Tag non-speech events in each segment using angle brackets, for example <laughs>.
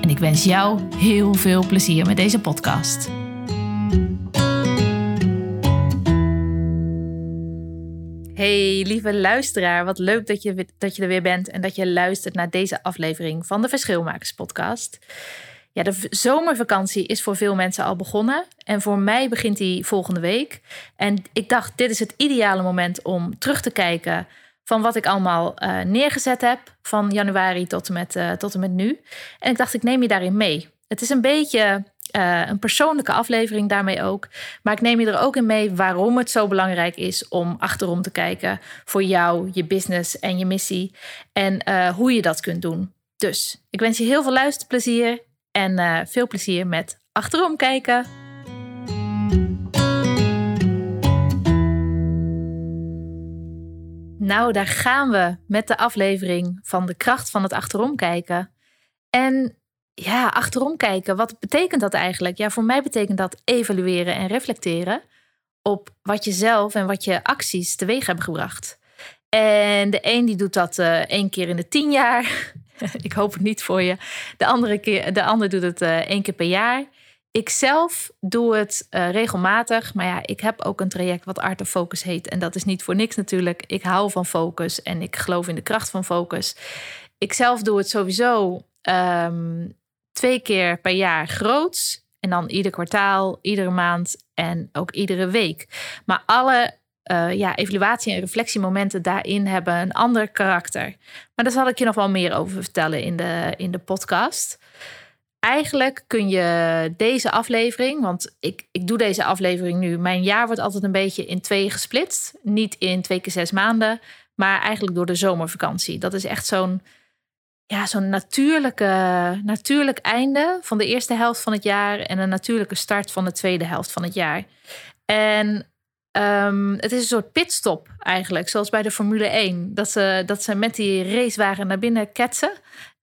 en ik wens jou heel veel plezier met deze podcast. Hey lieve luisteraar, wat leuk dat je, dat je er weer bent en dat je luistert naar deze aflevering van de Verschilmakers podcast. Ja, de zomervakantie is voor veel mensen al begonnen. En voor mij begint die volgende week. En ik dacht, dit is het ideale moment om terug te kijken van wat ik allemaal uh, neergezet heb van januari tot en, met, uh, tot en met nu. En ik dacht, ik neem je daarin mee. Het is een beetje uh, een persoonlijke aflevering daarmee ook. Maar ik neem je er ook in mee waarom het zo belangrijk is om achterom te kijken voor jou, je business en je missie. En hoe je dat kunt doen. Dus ik wens je heel veel luisterplezier en veel plezier met achterom kijken. Nou, daar gaan we met de aflevering van de kracht van het achterom kijken. En ja, achterom kijken, wat betekent dat eigenlijk? Ja, voor mij betekent dat evalueren en reflecteren op wat je zelf en wat je acties teweeg hebben gebracht. En de een die doet dat uh, één keer in de tien jaar. <laughs> Ik hoop het niet voor je. De andere keer, de ander doet het uh, één keer per jaar. Ik zelf doe het uh, regelmatig, maar ja, ik heb ook een traject wat Art of Focus heet. En dat is niet voor niks natuurlijk. Ik hou van focus en ik geloof in de kracht van focus. Ik zelf doe het sowieso um, twee keer per jaar groots. En dan ieder kwartaal, iedere maand en ook iedere week. Maar alle uh, ja, evaluatie- en reflectiemomenten daarin hebben een ander karakter. Maar daar zal ik je nog wel meer over vertellen in de, in de podcast eigenlijk kun je deze aflevering, want ik, ik doe deze aflevering nu. Mijn jaar wordt altijd een beetje in twee gesplitst. Niet in twee keer zes maanden, maar eigenlijk door de zomervakantie. Dat is echt zo'n ja, zo'n natuurlijke, natuurlijk einde van de eerste helft van het jaar en een natuurlijke start van de tweede helft van het jaar. En um, het is een soort pitstop eigenlijk, zoals bij de Formule 1. Dat ze, dat ze met die racewagen naar binnen ketsen.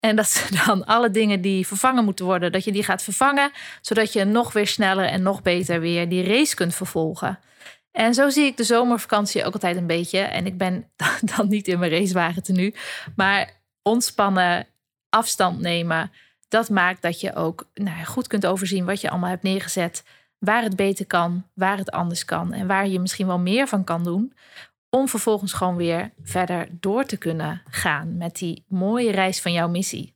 En dat ze dan alle dingen die vervangen moeten worden, dat je die gaat vervangen, zodat je nog weer sneller en nog beter weer die race kunt vervolgen. En zo zie ik de zomervakantie ook altijd een beetje. En ik ben <laughs> dan niet in mijn racewagen te nu, maar ontspannen, afstand nemen. Dat maakt dat je ook nou, goed kunt overzien wat je allemaal hebt neergezet. Waar het beter kan, waar het anders kan en waar je misschien wel meer van kan doen om vervolgens gewoon weer verder door te kunnen gaan met die mooie reis van jouw missie.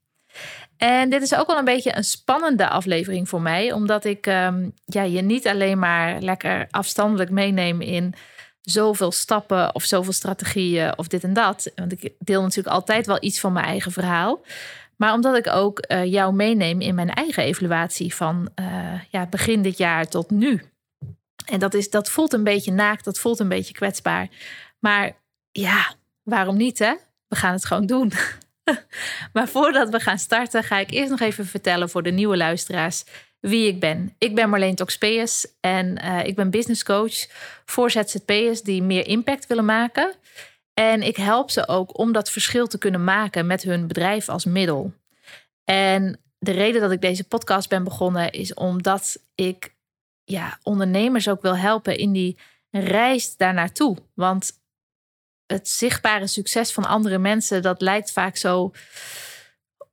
En dit is ook wel een beetje een spannende aflevering voor mij, omdat ik um, ja, je niet alleen maar lekker afstandelijk meeneem in zoveel stappen of zoveel strategieën of dit en dat. Want ik deel natuurlijk altijd wel iets van mijn eigen verhaal. Maar omdat ik ook uh, jou meeneem in mijn eigen evaluatie van uh, ja, begin dit jaar tot nu. En dat, is, dat voelt een beetje naakt, dat voelt een beetje kwetsbaar. Maar ja, waarom niet hè? We gaan het gewoon doen. <laughs> maar voordat we gaan starten, ga ik eerst nog even vertellen voor de nieuwe luisteraars wie ik ben. Ik ben Marleen Toxpeus en uh, ik ben business coach voor ZZP'ers die meer impact willen maken. En ik help ze ook om dat verschil te kunnen maken met hun bedrijf als middel. En de reden dat ik deze podcast ben begonnen is omdat ik ja, ondernemers ook wil helpen in die reis daar naartoe. Want het zichtbare succes van andere mensen, dat lijkt vaak zo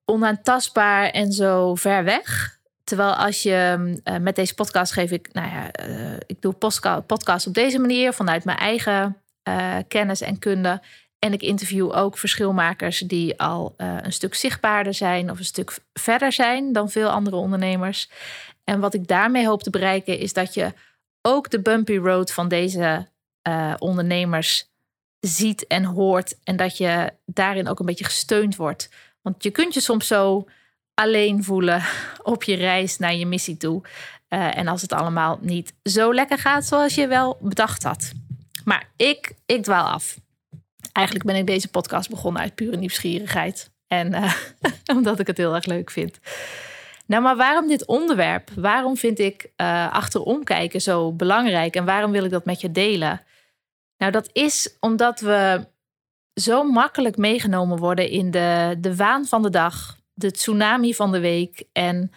onaantastbaar en zo ver weg. Terwijl als je uh, met deze podcast geef ik, nou ja, uh, ik doe podcast op deze manier vanuit mijn eigen uh, kennis en kunde. En ik interview ook verschilmakers die al een stuk zichtbaarder zijn of een stuk verder zijn dan veel andere ondernemers. En wat ik daarmee hoop te bereiken is dat je ook de bumpy road van deze ondernemers ziet en hoort. En dat je daarin ook een beetje gesteund wordt. Want je kunt je soms zo alleen voelen <laughs> op je reis naar je missie toe. Uh, en als het allemaal niet zo lekker gaat zoals je wel bedacht had. Maar ik, ik dwaal af. Eigenlijk ben ik deze podcast begonnen uit pure nieuwsgierigheid. En uh, <laughs> omdat ik het heel erg leuk vind. Nou, maar waarom dit onderwerp? Waarom vind ik uh, achterom kijken zo belangrijk en waarom wil ik dat met je delen? Nou, dat is omdat we zo makkelijk meegenomen worden in de, de waan van de dag, de tsunami van de week. En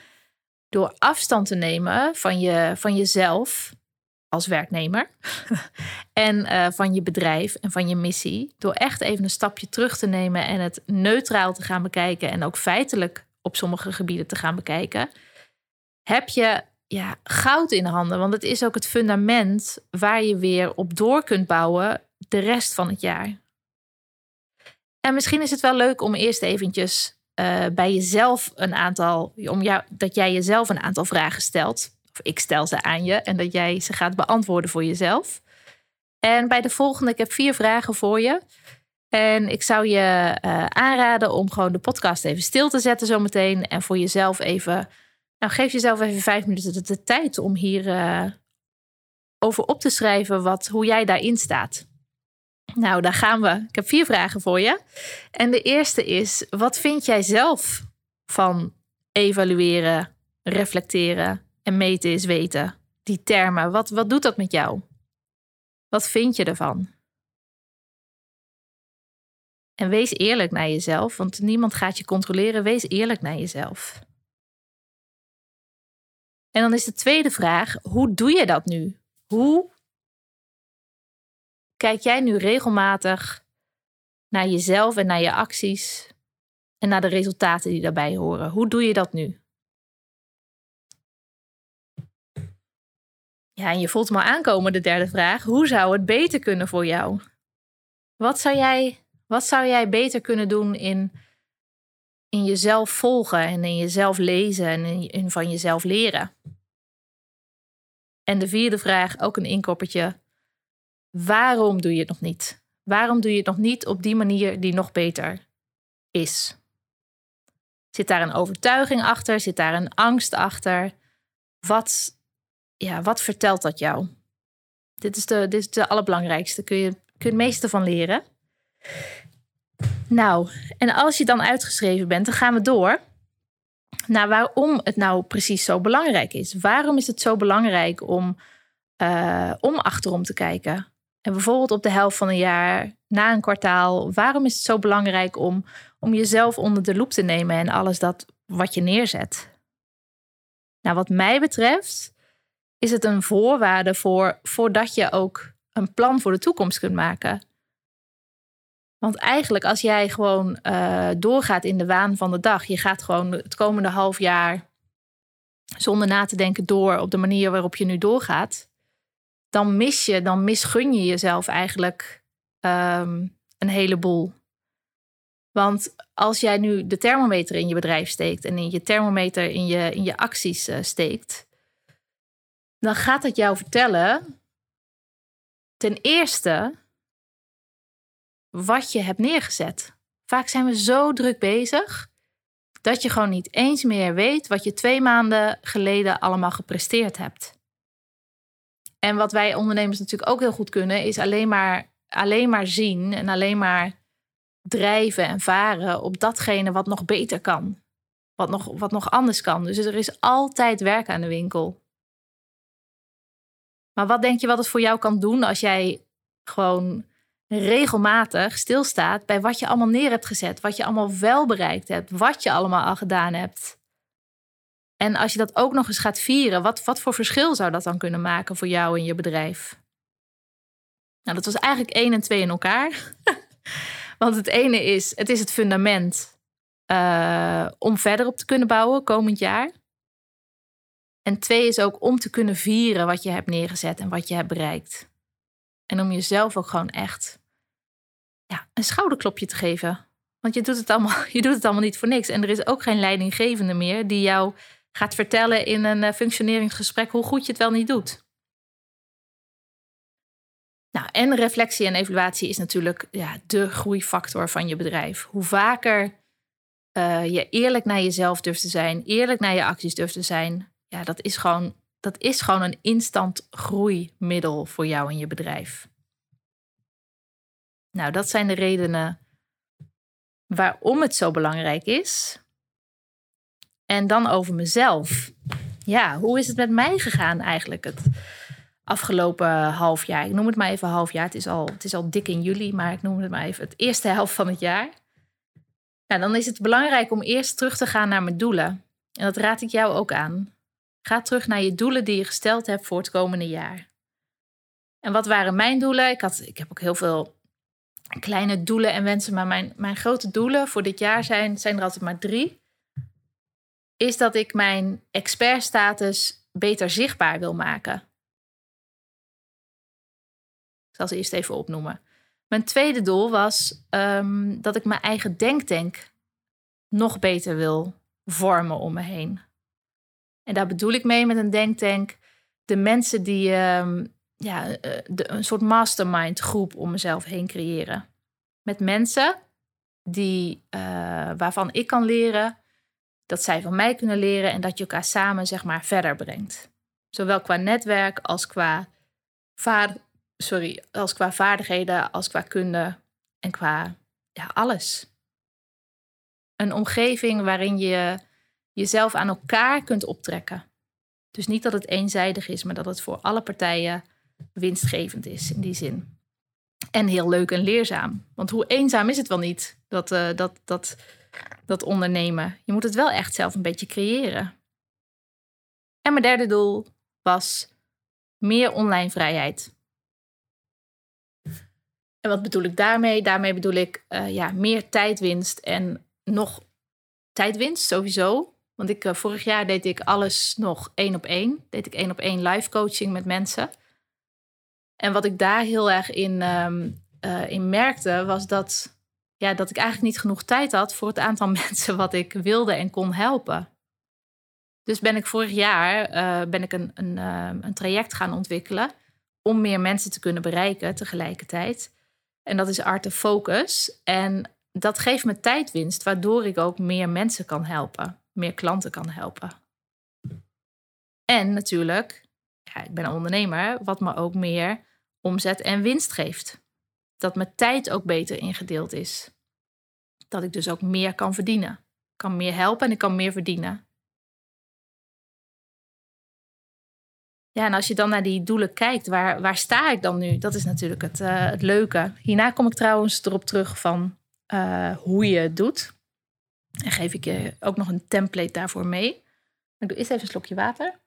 door afstand te nemen van, je, van jezelf als werknemer <laughs> en uh, van je bedrijf en van je missie, door echt even een stapje terug te nemen en het neutraal te gaan bekijken en ook feitelijk op sommige gebieden te gaan bekijken, heb je ja, goud in handen. Want het is ook het fundament waar je weer op door kunt bouwen de rest van het jaar. En misschien is het wel leuk om eerst eventjes uh, bij jezelf een aantal, om jou, dat jij jezelf een aantal vragen stelt. Of ik stel ze aan je en dat jij ze gaat beantwoorden voor jezelf. En bij de volgende, ik heb vier vragen voor je. En ik zou je uh, aanraden om gewoon de podcast even stil te zetten zometeen. En voor jezelf even, nou geef jezelf even vijf minuten de, tijd om hier uh, over op te schrijven wat, hoe jij daarin staat. Nou, daar gaan we. Ik heb vier vragen voor je. En de eerste is: wat vind jij zelf van evalueren, reflecteren en meten is weten? Die termen, wat, wat doet dat met jou? Wat vind je ervan? En wees eerlijk naar jezelf, want niemand gaat je controleren. Wees eerlijk naar jezelf. En dan is de tweede vraag: hoe doe je dat nu? Hoe kijk jij nu regelmatig naar jezelf en naar je acties en naar de resultaten die daarbij horen? Hoe doe je dat nu? Ja, en je voelt me aankomen, de derde vraag. Hoe zou het beter kunnen voor jou? Wat zou jij, wat zou jij beter kunnen doen in, in jezelf volgen en in jezelf lezen en in, van jezelf leren? En de vierde vraag, ook een inkoppertje. Waarom doe je het nog niet? Waarom doe je het nog niet op die manier die nog beter is? Zit daar een overtuiging achter? Zit daar een angst achter? Wat, ja, wat vertelt dat jou? Dit is de, dit is de allerbelangrijkste. Kun je, kun je het meeste van leren. Nou, en als je dan uitgeschreven bent, dan gaan we door naar waarom het nou precies zo belangrijk is. Waarom is het zo belangrijk om, uh, om achterom te kijken? En bijvoorbeeld op de helft van een jaar, na een kwartaal, waarom is het zo belangrijk om, om jezelf onder de loep te nemen en alles dat wat je neerzet? Nou, wat mij betreft is het een voorwaarde voor, voordat je ook een plan voor de toekomst kunt maken. Want eigenlijk, als jij gewoon uh, doorgaat in de waan van de dag, je gaat gewoon het komende half jaar zonder na te denken door op de manier waarop je nu doorgaat, dan mis je, dan misgun je jezelf eigenlijk um, een heleboel. Want als jij nu de thermometer in je bedrijf steekt en in je thermometer in je, in je acties uh, steekt, dan gaat het jou vertellen, ten eerste, wat je hebt neergezet. Vaak zijn we zo druk bezig dat je gewoon niet eens meer weet wat je twee maanden geleden allemaal gepresteerd hebt. En wat wij ondernemers natuurlijk ook heel goed kunnen, is alleen maar, alleen maar zien en alleen maar drijven en varen op datgene wat nog beter kan. Wat nog, wat nog anders kan. Dus er is altijd werk aan de winkel. Maar wat denk je wat het voor jou kan doen als jij gewoon regelmatig stilstaat bij wat je allemaal neer hebt gezet, wat je allemaal wel bereikt hebt, wat je allemaal al gedaan hebt? En als je dat ook nog eens gaat vieren, wat, wat voor verschil zou dat dan kunnen maken voor jou en je bedrijf? Nou, dat was eigenlijk één en twee in elkaar. <laughs> Want het ene is, het is het fundament uh, om verder op te kunnen bouwen komend jaar. En twee is ook om te kunnen vieren wat je hebt neergezet en wat je hebt bereikt. En om jezelf ook gewoon echt ja, een schouderklopje te geven. Want je doet, het allemaal, <laughs> je doet het allemaal niet voor niks. En er is ook geen leidinggevende meer die jou gaat vertellen in een uh, functioneringsgesprek hoe goed je het wel niet doet. Nou, en reflectie en evaluatie is natuurlijk ja, de groeifactor van je bedrijf. Hoe vaker uh, je eerlijk naar jezelf durft te zijn, eerlijk naar je acties durft te zijn, ja, dat is gewoon, dat is gewoon een instant groeimiddel voor jou en je bedrijf. Nou, dat zijn de redenen waarom het zo belangrijk is. En dan over mezelf. Ja, hoe is het met mij gegaan eigenlijk het afgelopen half jaar? Ik noem het maar even half jaar. Het is al, het is al dik in juli, maar ik noem het maar even het eerste helft van het jaar. Nou, dan is het belangrijk om eerst terug te gaan naar mijn doelen. En dat raad ik jou ook aan. Ga terug naar je doelen die je gesteld hebt voor het komende jaar. En wat waren mijn doelen? Ik, had, ik heb ook heel veel kleine doelen en wensen, maar mijn, mijn grote doelen voor dit jaar zijn, zijn er altijd maar drie. Is dat ik mijn expertstatus beter zichtbaar wil maken. Ik zal ze eerst even opnoemen. Mijn tweede doel was um, dat ik mijn eigen denktank nog beter wil vormen om me heen. En daar bedoel ik mee met een denktank de mensen die um, ja, eh, een soort mastermind groep om mezelf heen creëren. Met mensen die, uh, waarvan ik kan leren, dat zij van mij kunnen leren en dat je elkaar samen zeg maar verder brengt. Zowel qua netwerk als qua, sorry, als qua vaardigheden, als qua kunde en qua ja, alles. Een omgeving waarin je jezelf aan elkaar kunt optrekken. Dus niet dat het eenzijdig is, maar dat het voor alle partijen winstgevend is in die zin. En heel leuk en leerzaam. Want hoe eenzaam is het wel niet, dat, uh, dat, dat, dat ondernemen? Je moet het wel echt zelf een beetje creëren. En mijn derde doel was meer online vrijheid. En wat bedoel ik daarmee? Daarmee bedoel ik uh, ja, meer tijdwinst en nog tijdwinst sowieso. Want ik, uh, vorig jaar deed ik alles nog één op één. Deed ik één op één live coaching met mensen. En wat ik daar heel erg in, um, uh, in merkte, was dat, ja, dat ik eigenlijk niet genoeg tijd had voor het aantal <laughs> mensen wat ik wilde en kon helpen. Dus ben ik vorig jaar uh, ben ik een, een, uh, een traject gaan ontwikkelen om meer mensen te kunnen bereiken tegelijkertijd. En dat is Art of Focus. En dat geeft me tijdwinst, waardoor ik ook meer mensen kan helpen, meer klanten kan helpen. En natuurlijk, ik ben een ondernemer, wat me ook meer omzet en winst geeft. Dat mijn tijd ook beter ingedeeld is. Dat ik dus ook meer kan verdienen. Ik kan meer helpen en ik kan meer verdienen. Ja, en als je dan naar die doelen kijkt, waar, waar sta ik dan nu? Dat is natuurlijk het, uh, het leuke. Hierna kom ik trouwens erop terug van uh, hoe je het doet. En geef ik je ook nog een template daarvoor mee. Ik doe eerst even een slokje water.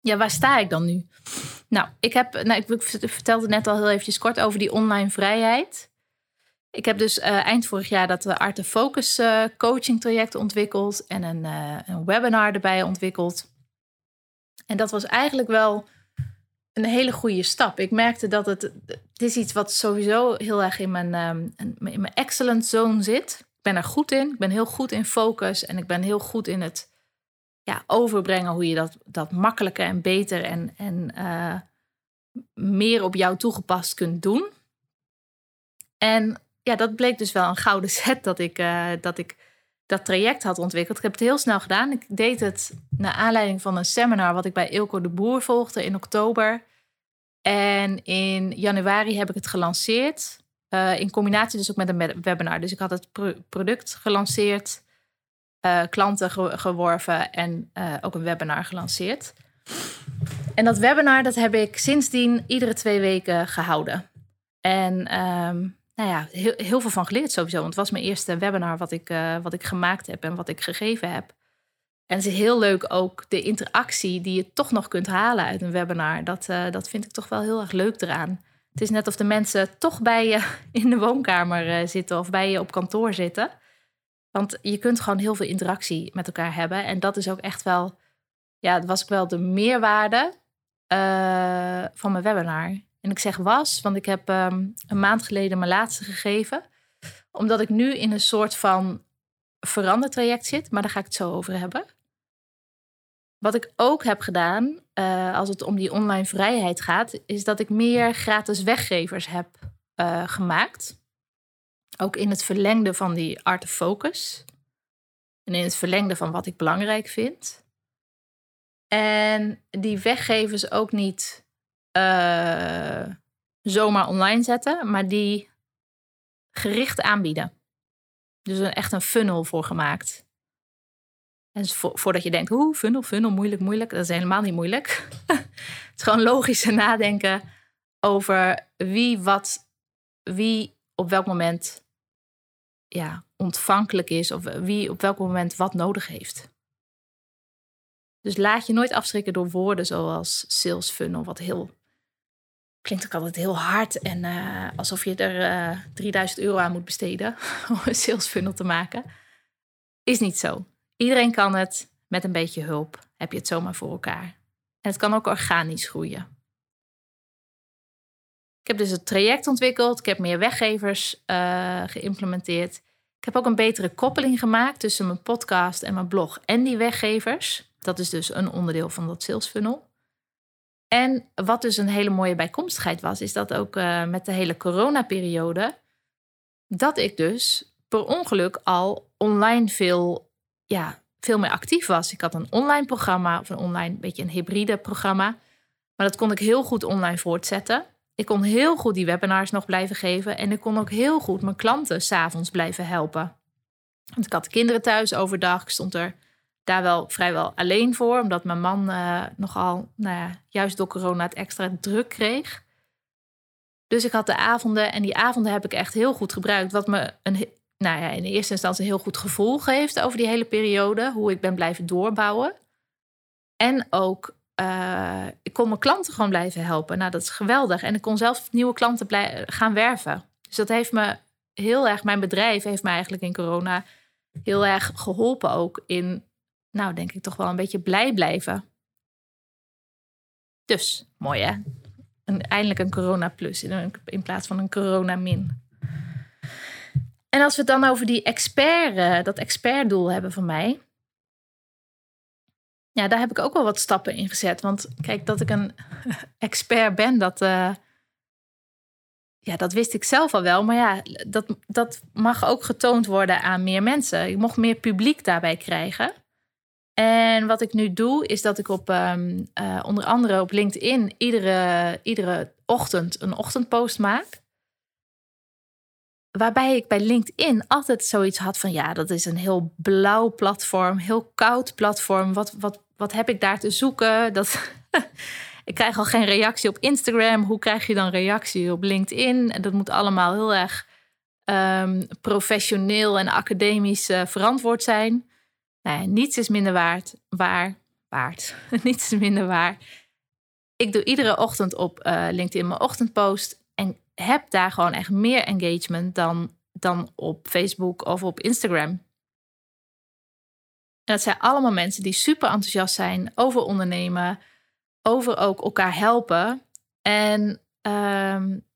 Ja, waar sta ik dan nu? Nou, ik heb, nou, ik vertelde net al heel eventjes kort over die online vrijheid. Ik heb dus uh, eind vorig jaar dat uh, Art of Focus uh, coaching traject ontwikkeld en een, een webinar erbij ontwikkeld. En dat was eigenlijk wel een hele goede stap. Ik merkte dat het, het is iets wat sowieso heel erg in mijn, in mijn excellent zone zit. Ik ben er goed in. Ik ben heel goed in focus en ik ben heel goed in het ja, overbrengen hoe je dat, dat makkelijker en beter en, en uh, meer op jou toegepast kunt doen. En ja, dat bleek dus wel een gouden <laughs> set dat ik, uh, dat ik dat traject had ontwikkeld. Ik heb het heel snel gedaan. Ik deed het naar aanleiding van een seminar wat ik bij Ilko de Boer volgde in oktober. En in januari heb ik het gelanceerd. Uh, in combinatie dus ook met een webinar. Dus ik had het pro product gelanceerd uh, klanten geworven en uh, ook een webinar gelanceerd. En dat webinar dat heb ik sindsdien iedere twee weken gehouden. En um, nou ja, heel, heel, veel van geleerd sowieso. Want het was mijn eerste webinar wat ik, wat ik gemaakt heb en wat ik gegeven heb. En het is heel leuk ook de interactie die je toch nog kunt halen uit een webinar. Dat, dat vind ik toch wel heel erg leuk eraan. Het is net of de mensen toch bij je <laughs> in de woonkamer zitten of bij je op kantoor zitten. Want je kunt gewoon heel veel interactie met elkaar hebben. En dat is ook echt wel, ja, dat was ook wel de meerwaarde uh, van mijn webinar. En ik zeg was, want ik heb um, een maand geleden mijn laatste gegeven. Omdat ik nu in een soort van verandertraject zit, maar daar ga ik het zo over hebben. Wat ik ook heb gedaan, uh, als het om die online vrijheid gaat, is dat ik meer gratis weggevers heb uh, gemaakt. Ook in het verlengde van die art of focus. En in het verlengde van wat ik belangrijk vind. En die weggevers ook niet uh, zomaar online zetten, maar die gericht aanbieden. Dus er echt een funnel voor gemaakt. En voordat je denkt, hoe funnel, funnel, moeilijk, moeilijk. Dat is helemaal niet moeilijk. <laughs> het is gewoon logisch nadenken over wie wat, wie op welk moment ja, ontvankelijk is. Of wie op welk moment wat nodig heeft. Dus laat je nooit afschrikken door woorden zoals sales funnel, wat heel klinkt ook altijd heel hard en uh, alsof je er uh, eh, 3000 euro aan moet besteden <laughs> om een sales funnel te maken. Is niet zo. Iedereen kan het. Met een beetje hulp heb je het zomaar voor elkaar. En het kan ook organisch groeien. Ik heb dus het traject ontwikkeld. Ik heb meer weggevers uh, geïmplementeerd. Ik heb ook een betere koppeling gemaakt tussen mijn podcast en mijn blog en die weggevers. Dat is dus een onderdeel van dat sales funnel. En wat dus een hele mooie bijkomstigheid was, is dat ook uh, met de hele coronaperiode, dat ik dus per ongeluk al online veel, ja, veel meer actief was. Ik had een online programma, of een online, beetje een hybride programma. Maar dat kon ik heel goed online voortzetten. Ik kon heel goed die webinars nog blijven geven. En ik kon ook heel goed mijn klanten s'avonds blijven helpen. Want ik had kinderen thuis overdag. Ik stond er daar wel vrijwel alleen voor, omdat mijn man uh, nogal, nou ja, juist door corona het extra druk kreeg. Dus ik had de avonden en die avonden heb ik echt heel goed gebruikt. Wat me een, nou ja, in eerste instantie een heel goed gevoel geeft over die hele periode. Hoe ik ben blijven doorbouwen. En ook, uh, ik kon mijn klanten gewoon blijven helpen. Nou, dat is geweldig. En ik kon zelf nieuwe klanten gaan werven. Dus dat heeft me heel erg, mijn bedrijf heeft me eigenlijk in corona heel erg geholpen ook in nou denk ik toch wel een beetje blij blijven. Dus, mooi hè? Eindelijk een corona plus in, in plaats van een corona min. En als we het dan over die expert, uh, dat expertdoel hebben van mij. Ja, daar heb ik ook wel wat stappen in gezet. Want kijk, dat ik een <laughs> expert ben, dat, uh, ja, dat wist ik zelf al wel. Maar ja, dat, dat mag ook getoond worden aan meer mensen. Ik mocht meer publiek daarbij krijgen. En wat ik nu doe, is dat ik op um, uh, onder andere op LinkedIn iedere, iedere ochtend een ochtendpost maak. Waarbij ik bij LinkedIn altijd zoiets had van ja, dat is een heel blauw platform, heel koud platform. Wat, wat, wat heb ik daar te zoeken? Dat, <laughs> ik krijg al geen reactie op Instagram. Hoe krijg je dan reactie op LinkedIn? En dat moet allemaal heel erg um, professioneel en academisch uh, verantwoord zijn. Nee, niets is minder waard. Waar? Waard. <laughs> niets is minder waar. Ik doe iedere ochtend op uh, LinkedIn mijn ochtendpost. En heb daar gewoon echt meer engagement dan, dan op Facebook of op Instagram. En dat zijn allemaal mensen die super enthousiast zijn over ondernemen, over ook elkaar helpen. En um,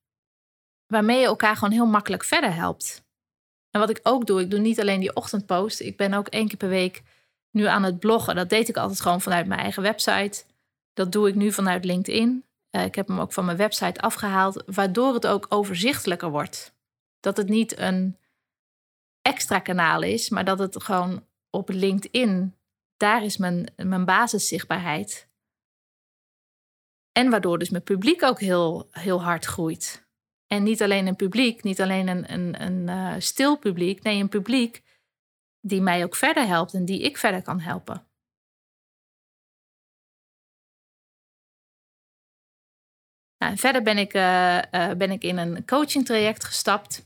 waarmee je elkaar gewoon heel makkelijk verder helpt. En wat ik ook doe, ik doe niet alleen die ochtendpost. Ik ben ook één keer per week nu aan het bloggen. Dat deed ik altijd gewoon vanuit mijn eigen website. Dat doe ik nu vanuit LinkedIn. Uh, ik heb hem ook van mijn website afgehaald, waardoor het ook overzichtelijker wordt. Dat het niet een extra kanaal is, maar dat het gewoon op LinkedIn, daar is mijn, mijn basiszichtbaarheid. En waardoor dus mijn publiek ook heel, heel hard groeit. En niet alleen een publiek, niet alleen een, een, een uh, stil publiek. Nee, een publiek die mij ook verder helpt en die ik verder kan helpen. Nou, verder ben ik, uh, uh, ben ik in een coaching traject gestapt.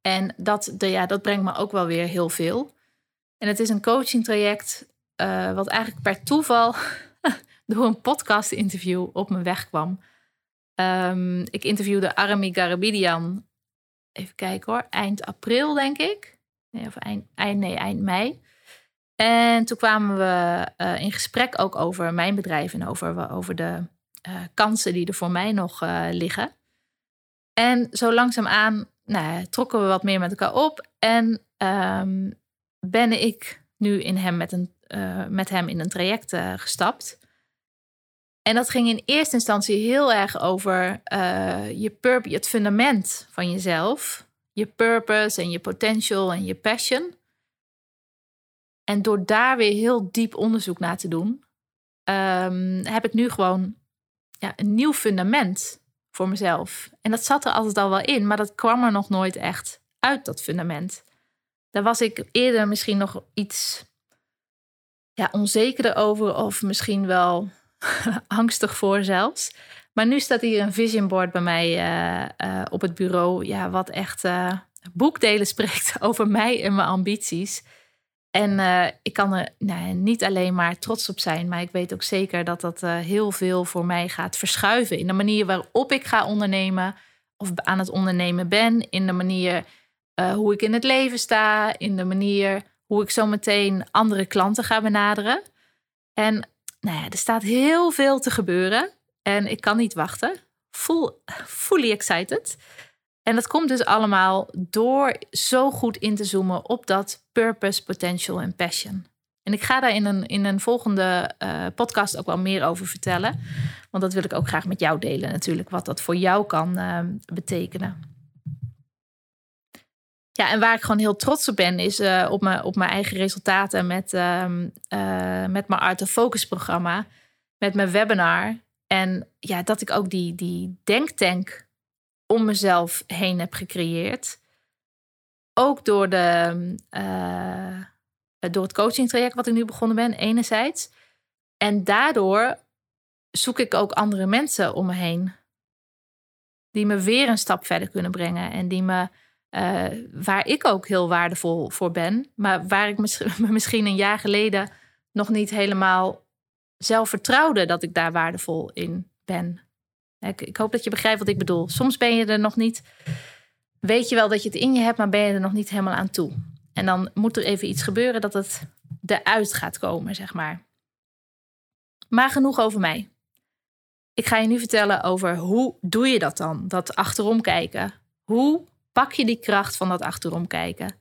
En dat, de, ja, dat brengt me ook wel weer heel veel. En het is een coaching traject wat eigenlijk per toeval <laughs> door een podcast interview op mijn weg kwam. Um, ik interviewde Arami Garabidian. Even kijken hoor. Eind april, denk ik. Nee, of eind, eind, nee, eind mei. En toen kwamen we in gesprek ook over mijn bedrijf en over, over de uh, kansen die er voor mij nog uh, liggen. En zo langzaamaan nou, trokken we wat meer met elkaar op. En um, ben ik nu in hem met, een, met hem in een traject gestapt. En dat ging in eerste instantie heel erg over je purpose, het fundament van jezelf. Je purpose en je potential en je passion. En door daar weer heel diep onderzoek naar te doen, um, heb ik nu gewoon ja, een nieuw fundament voor mezelf. En dat zat er altijd al wel in, maar dat kwam er nog nooit echt uit, dat fundament. Daar was ik eerder misschien nog iets ja, onzekerder over, of misschien wel <laughs> angstig voor zelfs. Maar nu staat hier een vision board bij mij eh, eh, op het bureau, ja, wat echt uh, boekdelen spreekt <laughs> over mij en mijn ambities. En ik kan er niet alleen maar trots op zijn, maar ik weet ook zeker dat dat heel veel voor mij gaat verschuiven in de manier waarop ik ga ondernemen of aan het ondernemen ben, in de manier hoe ik in het leven sta, in de manier hoe ik zo meteen andere klanten ga benaderen. En nou ja, er staat heel veel te gebeuren. En ik kan niet wachten. Full, fully excited. En dat komt dus allemaal door zo goed in te zoomen op dat purpose, potential en passion. En ik ga daar in een, in een volgende uh, podcast ook wel meer over vertellen. Want dat wil ik ook graag met jou delen natuurlijk. Wat dat voor jou kan uh, betekenen. Ja, en waar ik gewoon heel trots op ben, is uh, op, mijn, op mijn eigen resultaten met, uh, uh, met mijn Art of Focus programma, met mijn webinar. En ja, dat ik ook die, die denktank om mezelf heen heb gecreëerd. Ook door, de, door het coaching traject wat ik nu begonnen ben, enerzijds. En daardoor zoek ik ook andere mensen om me heen. Die me weer een stap verder kunnen brengen. En die me uh, waar ik ook heel waardevol voor ben, maar waar ik <laughs> misschien een jaar geleden nog niet helemaal zelf vertrouwde dat ik daar waardevol in ben. Ik, hoop dat je begrijpt wat ik bedoel. Soms ben je er nog niet, weet je wel dat je het in je hebt, maar ben je er nog niet helemaal aan toe. En dan moet er even iets gebeuren dat het eruit gaat komen, zeg maar. Maar genoeg over mij. Ik ga je nu vertellen over hoe doe je dat dan? Dat achterom kijken. Hoe pak je die kracht van dat achterom kijken?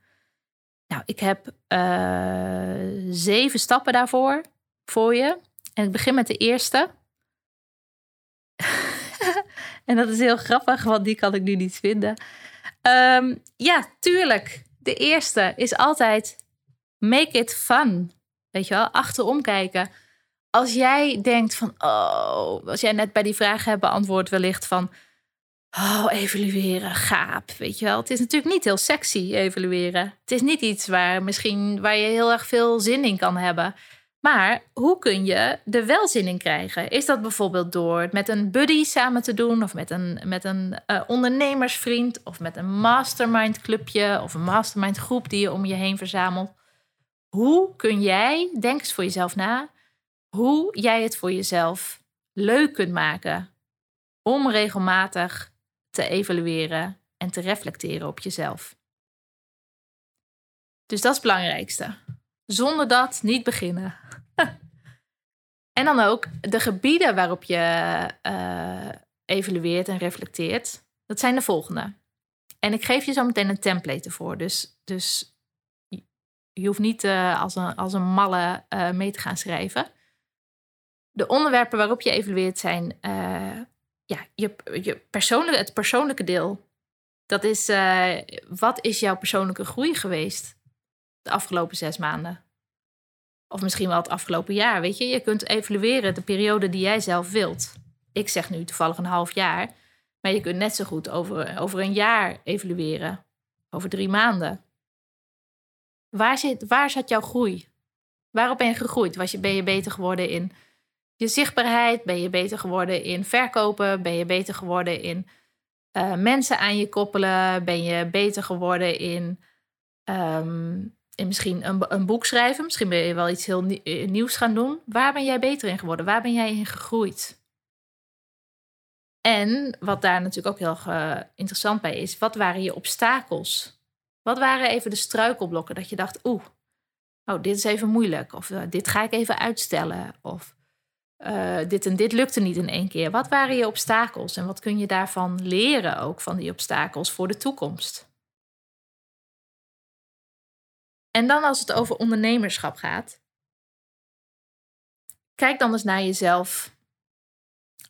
Nou, ik heb uh, zeven stappen daarvoor voor je. En ik begin met de eerste. En dat is heel grappig, want die kan ik nu niet vinden. Um, ja, tuurlijk. De eerste is altijd make it fun. Weet je wel, achterom kijken. Als jij denkt van, oh, als jij net bij die vraag hebt beantwoord wellicht van, Oh, evalueren, gaap, weet je wel. Het is natuurlijk niet heel sexy, evalueren. Het is niet iets waar, misschien, waar je heel erg veel zin in kan hebben. Maar hoe kun je er wel zin in krijgen? Is dat bijvoorbeeld door het met een buddy samen te doen... of met een, met een uh, ondernemersvriend... of met een mastermind clubje of een mastermind groep... die je om je heen verzamelt? Hoe kun jij, denk eens voor jezelf na... hoe jij het voor jezelf leuk kunt maken... om regelmatig te evalueren en te reflecteren op jezelf. Dus dat is het belangrijkste. Zonder dat niet beginnen. <laughs> en dan ook de gebieden waarop je uh, evalueert en reflecteert. Dat zijn de volgende. En ik geef je zo meteen een template ervoor. Dus, dus je hoeft niet uh, als, een, als een malle uh, mee te gaan schrijven. De onderwerpen waarop je evalueert zijn ja, je, je persoonlijke, het persoonlijke deel. Dat is, wat is jouw persoonlijke groei geweest afgelopen zes maanden? Of misschien wel het afgelopen jaar, weet je? Je kunt evalueren de periode die jij zelf wilt. Ik zeg nu toevallig een half jaar. Maar je kunt net zo goed over, over een jaar evalueren. Over drie maanden. Waar, zit, waar zat jouw groei? Waarop ben je gegroeid? Was je, ben je beter geworden in je zichtbaarheid? Ben je beter geworden in verkopen? Ben je beter geworden in uh, mensen aan je koppelen? Ben je beter geworden in, in misschien een, een, boek schrijven? Misschien ben je wel iets heel eh, nieuws gaan doen. Waar ben jij beter in geworden? Waar ben jij in gegroeid? En wat daar natuurlijk ook heel uh, interessant bij is, wat waren je obstakels? Wat waren even de struikelblokken dat je dacht, oeh, oh, dit is even moeilijk. Of dit ga ik even uitstellen. Of dit en dit lukte niet in één keer. Wat waren je obstakels en wat kun je daarvan leren ook van die obstakels voor de toekomst? En dan als het over ondernemerschap gaat, kijk dan eens naar jezelf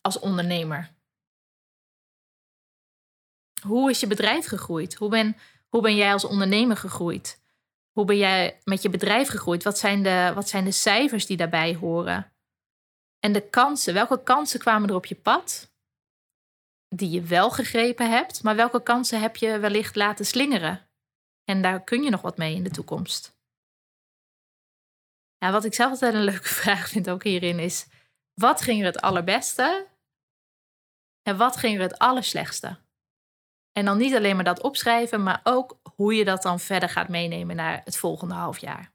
als ondernemer. Hoe is je bedrijf gegroeid? Hoe ben, hoe ben jij als ondernemer gegroeid? Hoe ben jij met je bedrijf gegroeid? Wat zijn de, wat zijn de cijfers die daarbij horen? En de kansen, welke kansen kwamen er op je pad? die je wel gegrepen hebt, maar welke kansen heb je wellicht laten slingeren? En daar kun je nog wat mee in de toekomst. Ja, wat ik zelf altijd een leuke <laughs> vraag vind ook hierin is: wat ging er het allerbeste en wat ging er het allerslechtste? En dan niet alleen maar dat opschrijven, maar ook hoe je dat dan verder gaat meenemen naar het volgende half jaar.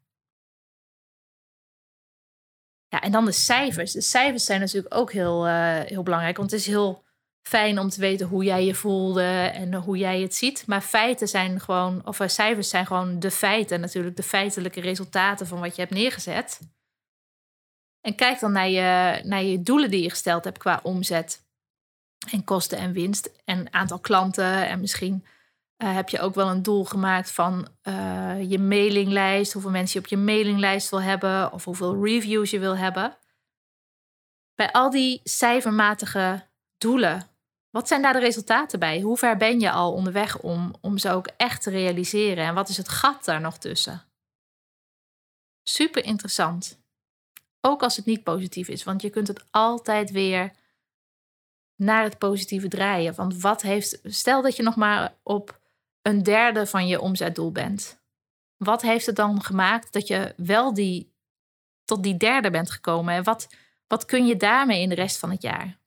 Ja, en dan de cijfers. De cijfers zijn natuurlijk ook heel, uh, heel belangrijk, want het is heel fijn om te weten hoe jij je voelde en hoe jij het ziet. Maar feiten zijn gewoon, of eh, cijfers zijn gewoon de feiten, natuurlijk de feitelijke resultaten van wat je hebt neergezet. En kijk dan naar je, naar je doelen die je gesteld hebt qua omzet en kosten en winst en aantal klanten. En misschien uh, heb je ook wel een doel gemaakt van uh, je mailinglijst, hoeveel mensen je op je mailinglijst wil hebben of hoeveel reviews je wil hebben. Bij al die cijfermatige doelen wat zijn daar de resultaten bij? Hoe ver ben je al onderweg om, om ze ook echt te realiseren? En wat is het gat daar nog tussen? Super interessant. Ook als het niet positief is, want je kunt het altijd weer naar het positieve draaien. Want wat heeft, stel dat je nog maar op een derde van je omzetdoel bent. Wat heeft het dan gemaakt dat je wel die, tot die derde bent gekomen? En wat, wat kun je daarmee in de rest van het jaar?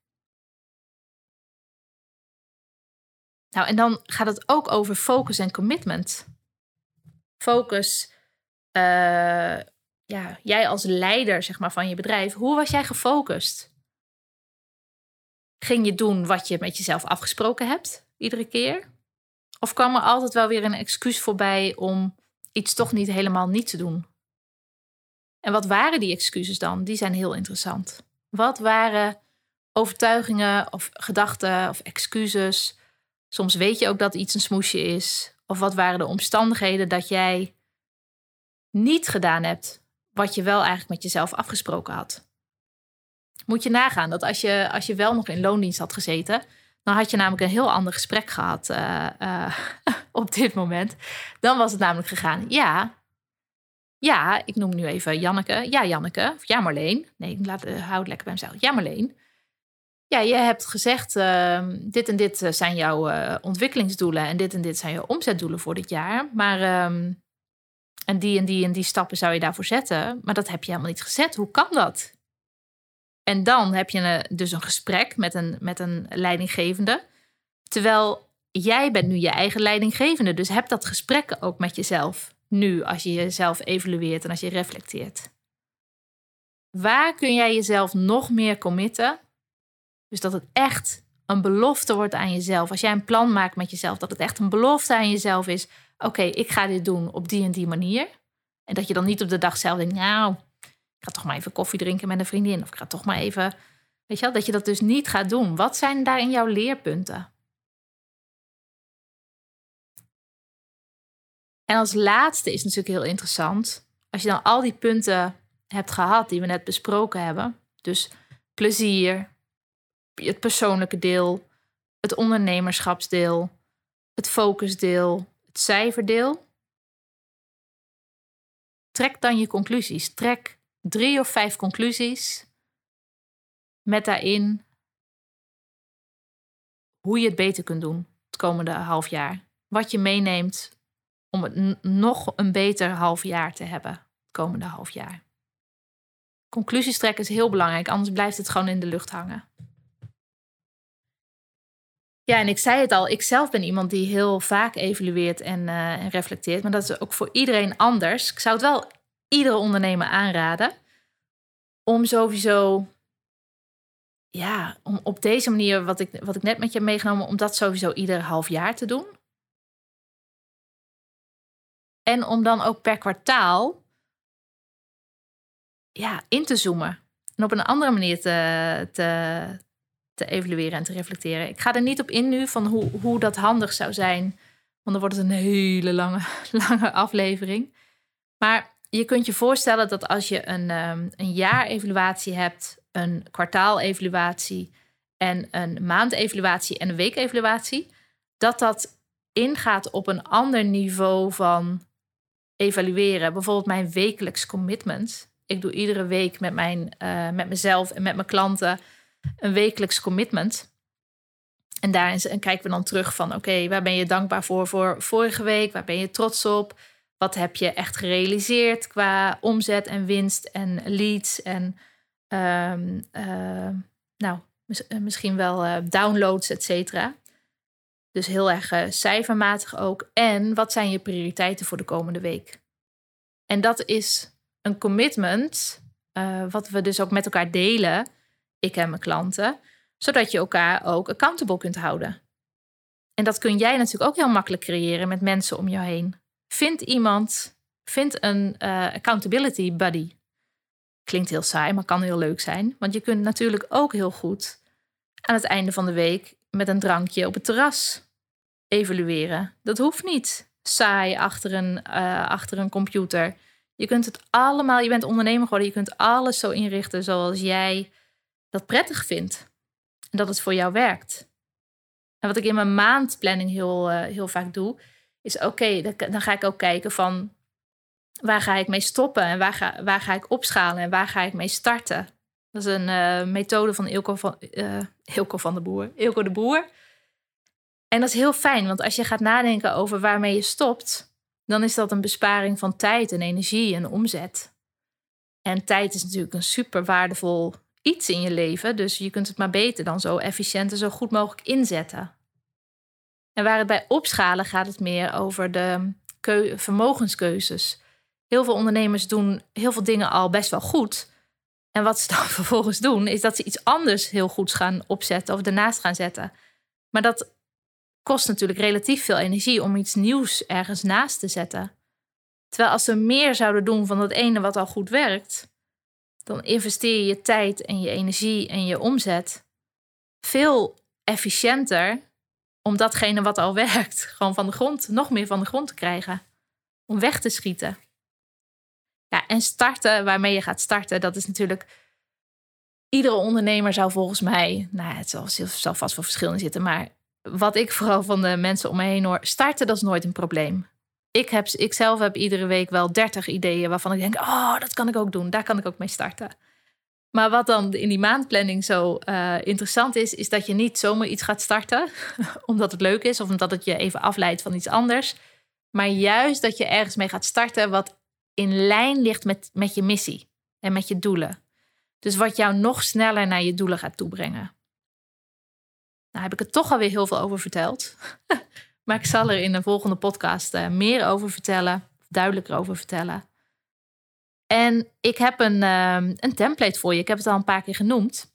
Nou, en dan gaat het ook over focus en commitment. Focus, uh, ja, jij als leider zeg maar, van je bedrijf, hoe was jij gefocust? Ging je doen wat je met jezelf afgesproken hebt, iedere keer? Of kwam er altijd wel weer een excuus voorbij om iets toch niet helemaal niet te doen? En wat waren die excuses dan? Die zijn heel interessant. Wat waren overtuigingen of gedachten of excuses Soms weet je ook dat iets een smoesje is. Of wat waren de omstandigheden dat jij niet gedaan hebt wat je wel eigenlijk met jezelf afgesproken had. Moet je nagaan dat als je, als je wel nog in loondienst had gezeten, dan had je namelijk een heel ander gesprek gehad uh, uh, <laughs> op dit moment. Dan was het namelijk gegaan, ja, ja, ik noem nu even Janneke. Ja, Janneke. Of ja, Marleen. Nee, laat, uh, hou het lekker bij mezelf. Ja, Marleen. Ja, je hebt gezegd, uh, dit en dit eh, zijn jouw uh, ontwikkelingsdoelen en dit en dit zijn je omzetdoelen voor dit jaar. Maar, um, en die en die en die stappen zou je daarvoor zetten. Maar dat heb je helemaal niet gezet. Hoe kan dat? En dan heb je een, dus een gesprek met een, met een leidinggevende. Terwijl jij bent nu je eigen leidinggevende. Dus heb dat gesprek ook met jezelf. Nu, als je jezelf evalueert en als je reflecteert. Waar kun jij jezelf nog meer committen dus dat het echt een belofte wordt aan jezelf. Als jij een plan maakt met jezelf, dat het echt een belofte aan jezelf is. Oké, ik ga dit doen op die en die manier. En dat je dan niet op de dag zelf denkt, nou, ik ga toch maar even koffie drinken met een vriendin. Of ik ga toch maar even, weet je wel, dat je dat dus niet gaat doen. Wat zijn daar in jouw leerpunten? En als laatste is natuurlijk heel interessant. Als je dan al die punten hebt gehad die we net besproken hebben. Dus plezier, het persoonlijke deel, het ondernemerschapsdeel, het focusdeel, het cijferdeel. Trek dan je conclusies. Trek drie of vijf conclusies met daarin hoe je het beter kunt doen het komende half jaar. Wat je meeneemt om het nog een beter half jaar te hebben het komende half jaar. Conclusies trekken is heel belangrijk, anders blijft het gewoon in de lucht hangen. Ja, en ik zei het al, ik zelf ben iemand die heel vaak evalueert en, uh, en reflecteert. Maar dat is ook voor iedereen anders. Ik zou het wel iedere ondernemer aanraden om sowieso, ja, om op deze manier, wat ik, wat ik net met je heb meegenomen, om dat sowieso ieder half jaar te doen. En om dan ook per kwartaal ja, in te zoomen. En op een andere manier te, te evalueren en te reflecteren. Ik ga er niet op in nu van hoe, hoe dat handig zou zijn, want dan wordt het een hele lange, <laughs> lange aflevering. Maar je kunt je voorstellen dat als je een, um, een jaarevaluatie hebt, een kwartaalevaluatie en een maandevaluatie en een weekevaluatie, dat dat ingaat op een ander niveau van evalueren. Bijvoorbeeld mijn wekelijks commitment. Ik doe iedere week met, mijn, uh, met mezelf en met mijn klanten een wekelijks commitment. En daarin kijken we dan terug van oké, waar ben je dankbaar voor voor vorige week? Waar ben je trots op? Wat heb je echt gerealiseerd qua omzet en winst en leads en ehm, eh, nou, eh, misschien wel uh, downloads, et cetera. Dus heel erg cijfermatig ook. En wat zijn je prioriteiten voor de komende week? En dat is een commitment, wat we dus ook met elkaar delen, ik en mijn klanten, zodat je elkaar ook accountable kunt houden. En dat kun jij natuurlijk ook heel makkelijk creëren met mensen om jou heen. Vind iemand, vind een uh, accountability buddy. Klinkt heel saai, maar kan heel leuk zijn. Want je kunt natuurlijk ook heel goed aan het einde van de week met een drankje op het terras evalueren. Dat hoeft niet saai achter een, uh, achter een computer. Je kunt het allemaal, je bent ondernemer geworden, je kunt alles zo inrichten zoals jij dat prettig vindt. En dat het voor jou werkt. En wat ik in mijn maandplanning heel, uh, heel vaak doe, is oké, dan, ga ik ook kijken van waar ga ik mee stoppen en waar ga, waar ga ik opschalen en waar ga ik mee starten. Dat is een uh, methode van Ilko van, uh, Ilko van de Boer. Ilko de Boer. En dat is heel fijn, want als je gaat nadenken over waarmee je stopt, dan is dat een besparing van tijd en energie en omzet. En tijd is natuurlijk een super waardevol iets in je leven, dus je kunt het maar beter dan zo efficiënt en zo goed mogelijk inzetten. En waar het bij opschalen gaat het meer over de vermogenskeuzes. Heel veel ondernemers doen heel veel dingen al best wel goed. En wat ze <laughs> dan vervolgens doen, is dat ze iets anders heel goeds gaan opzetten of ernaast gaan zetten. Maar dat kost natuurlijk relatief veel energie om iets nieuws ergens naast te zetten. Terwijl als ze meer zouden doen van dat ene wat al goed werkt, dan investeer je je tijd en je energie en je omzet veel efficiënter om datgene wat al <laughs> werkt, gewoon van de grond, nog meer van de grond te krijgen. Om weg te schieten. Ja, en starten, waarmee je gaat starten, dat is natuurlijk. Iedere ondernemer zou volgens mij, nou, het zal, zal vast wel verschillen zitten, maar wat ik vooral van de mensen om me heen hoor, starten, dat is nooit een probleem. Ik, heb, ik zelf heb iedere week wel 30 ideeën waarvan ik denk, oh, dat kan ik ook doen, daar kan ik ook mee starten. Maar wat dan in die maandplanning zo uh, interessant is, is dat je niet zomaar iets gaat starten <laughs> omdat het leuk is of omdat het je even afleidt van iets anders. Maar juist dat je ergens mee gaat starten wat in lijn ligt met, met je missie en met je doelen. Dus wat jou nog sneller naar je doelen gaat toebrengen. Nou heb ik er toch alweer heel veel over verteld. <laughs> maar ik zal er in de volgende podcast uh, meer over vertellen, duidelijker over vertellen. En ik heb een, ehm, een template voor je. Ik heb het al een paar keer genoemd.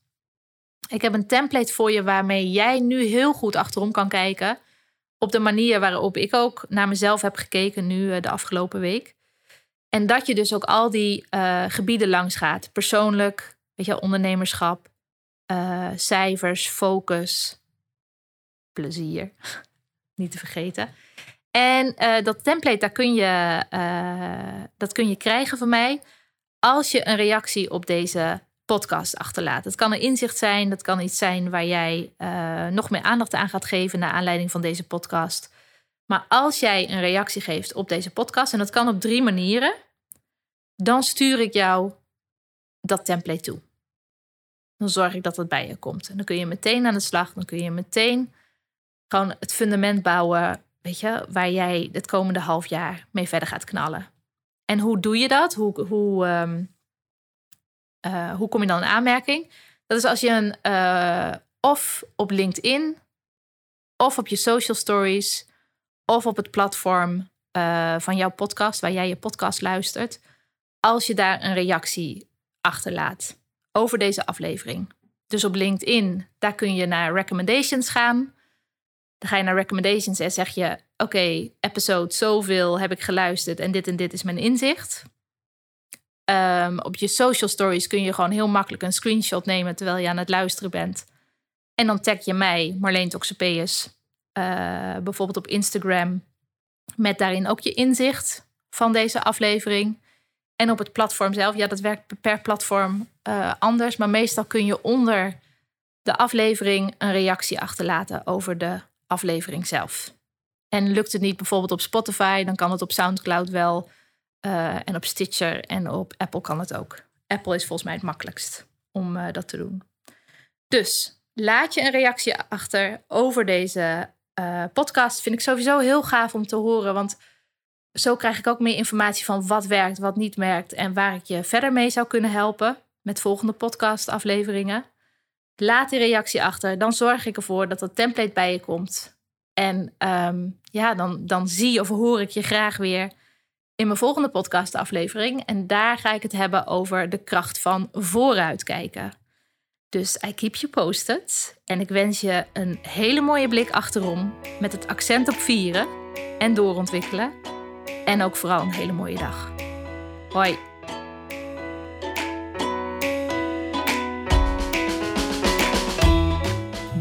Ik heb een template voor je waarmee jij nu heel goed achterom kan kijken. Op de manier waarop ik ook naar mezelf heb gekeken nu eh, de afgelopen week. En dat je dus ook al die uh, gebieden langs gaat. Persoonlijk, weet je, ondernemerschap, cijfers, focus, plezier. Niet te vergeten. En uh, dat template, daar kun je, uh, dat kun je krijgen van mij als je een reactie op deze podcast achterlaat. Het kan een inzicht zijn, dat kan iets zijn waar jij uh, nog meer aandacht aan gaat geven naar aanleiding van deze podcast. Maar als jij een reactie geeft op deze podcast, en dat kan op drie manieren, dan stuur ik jou dat template toe. Dan zorg ik dat het bij je komt. En dan kun je meteen aan de slag, dan kun je meteen gewoon het fundament bouwen weet je, waar jij het komende half jaar mee verder gaat knallen. En hoe doe je dat? Hoe, hoe, um, uh, hoe kom je dan in aanmerking? Dat is als je een uh, of op LinkedIn, of op je social stories, of op het platform uh, van jouw podcast, waar jij je podcast luistert, als je daar een reactie achterlaat over deze aflevering. Dus op LinkedIn, daar kun je naar recommendations gaan. Dan ga je naar recommendations en zeg je: Oké, episode zoveel heb ik geluisterd en dit en dit is mijn inzicht. Um, op je social stories kun je gewoon heel makkelijk een screenshot nemen terwijl je aan het luisteren bent. En dan tag je mij, Marleen Toxopeus, uh, bijvoorbeeld op Instagram, met daarin ook je inzicht van deze aflevering. En op het platform zelf, ja, dat werkt per platform uh, anders, maar meestal kun je onder de aflevering een reactie achterlaten over de aflevering zelf. En lukt het niet bijvoorbeeld op Spotify, dan kan het op SoundCloud wel. Uh, en op Stitcher en op Apple kan het ook. Apple is volgens mij het makkelijkst om uh, dat te doen. Dus laat je een reactie achter over deze uh, podcast. Vind ik sowieso heel gaaf om te horen. Want zo krijg ik ook meer informatie van wat werkt, wat niet werkt. En waar ik je verder mee zou kunnen helpen met volgende podcastafleveringen. Laat die reactie achter. Dan zorg ik ervoor dat dat template bij je komt. En ehm, ja, dan, dan zie of hoor ik je graag weer in mijn volgende podcastaflevering. En daar ga ik het hebben over de kracht van vooruitkijken. Dus I keep you posted. En ik wens je een hele mooie blik achterom met het accent op vieren en doorontwikkelen. En ook vooral een hele mooie dag. Hoi.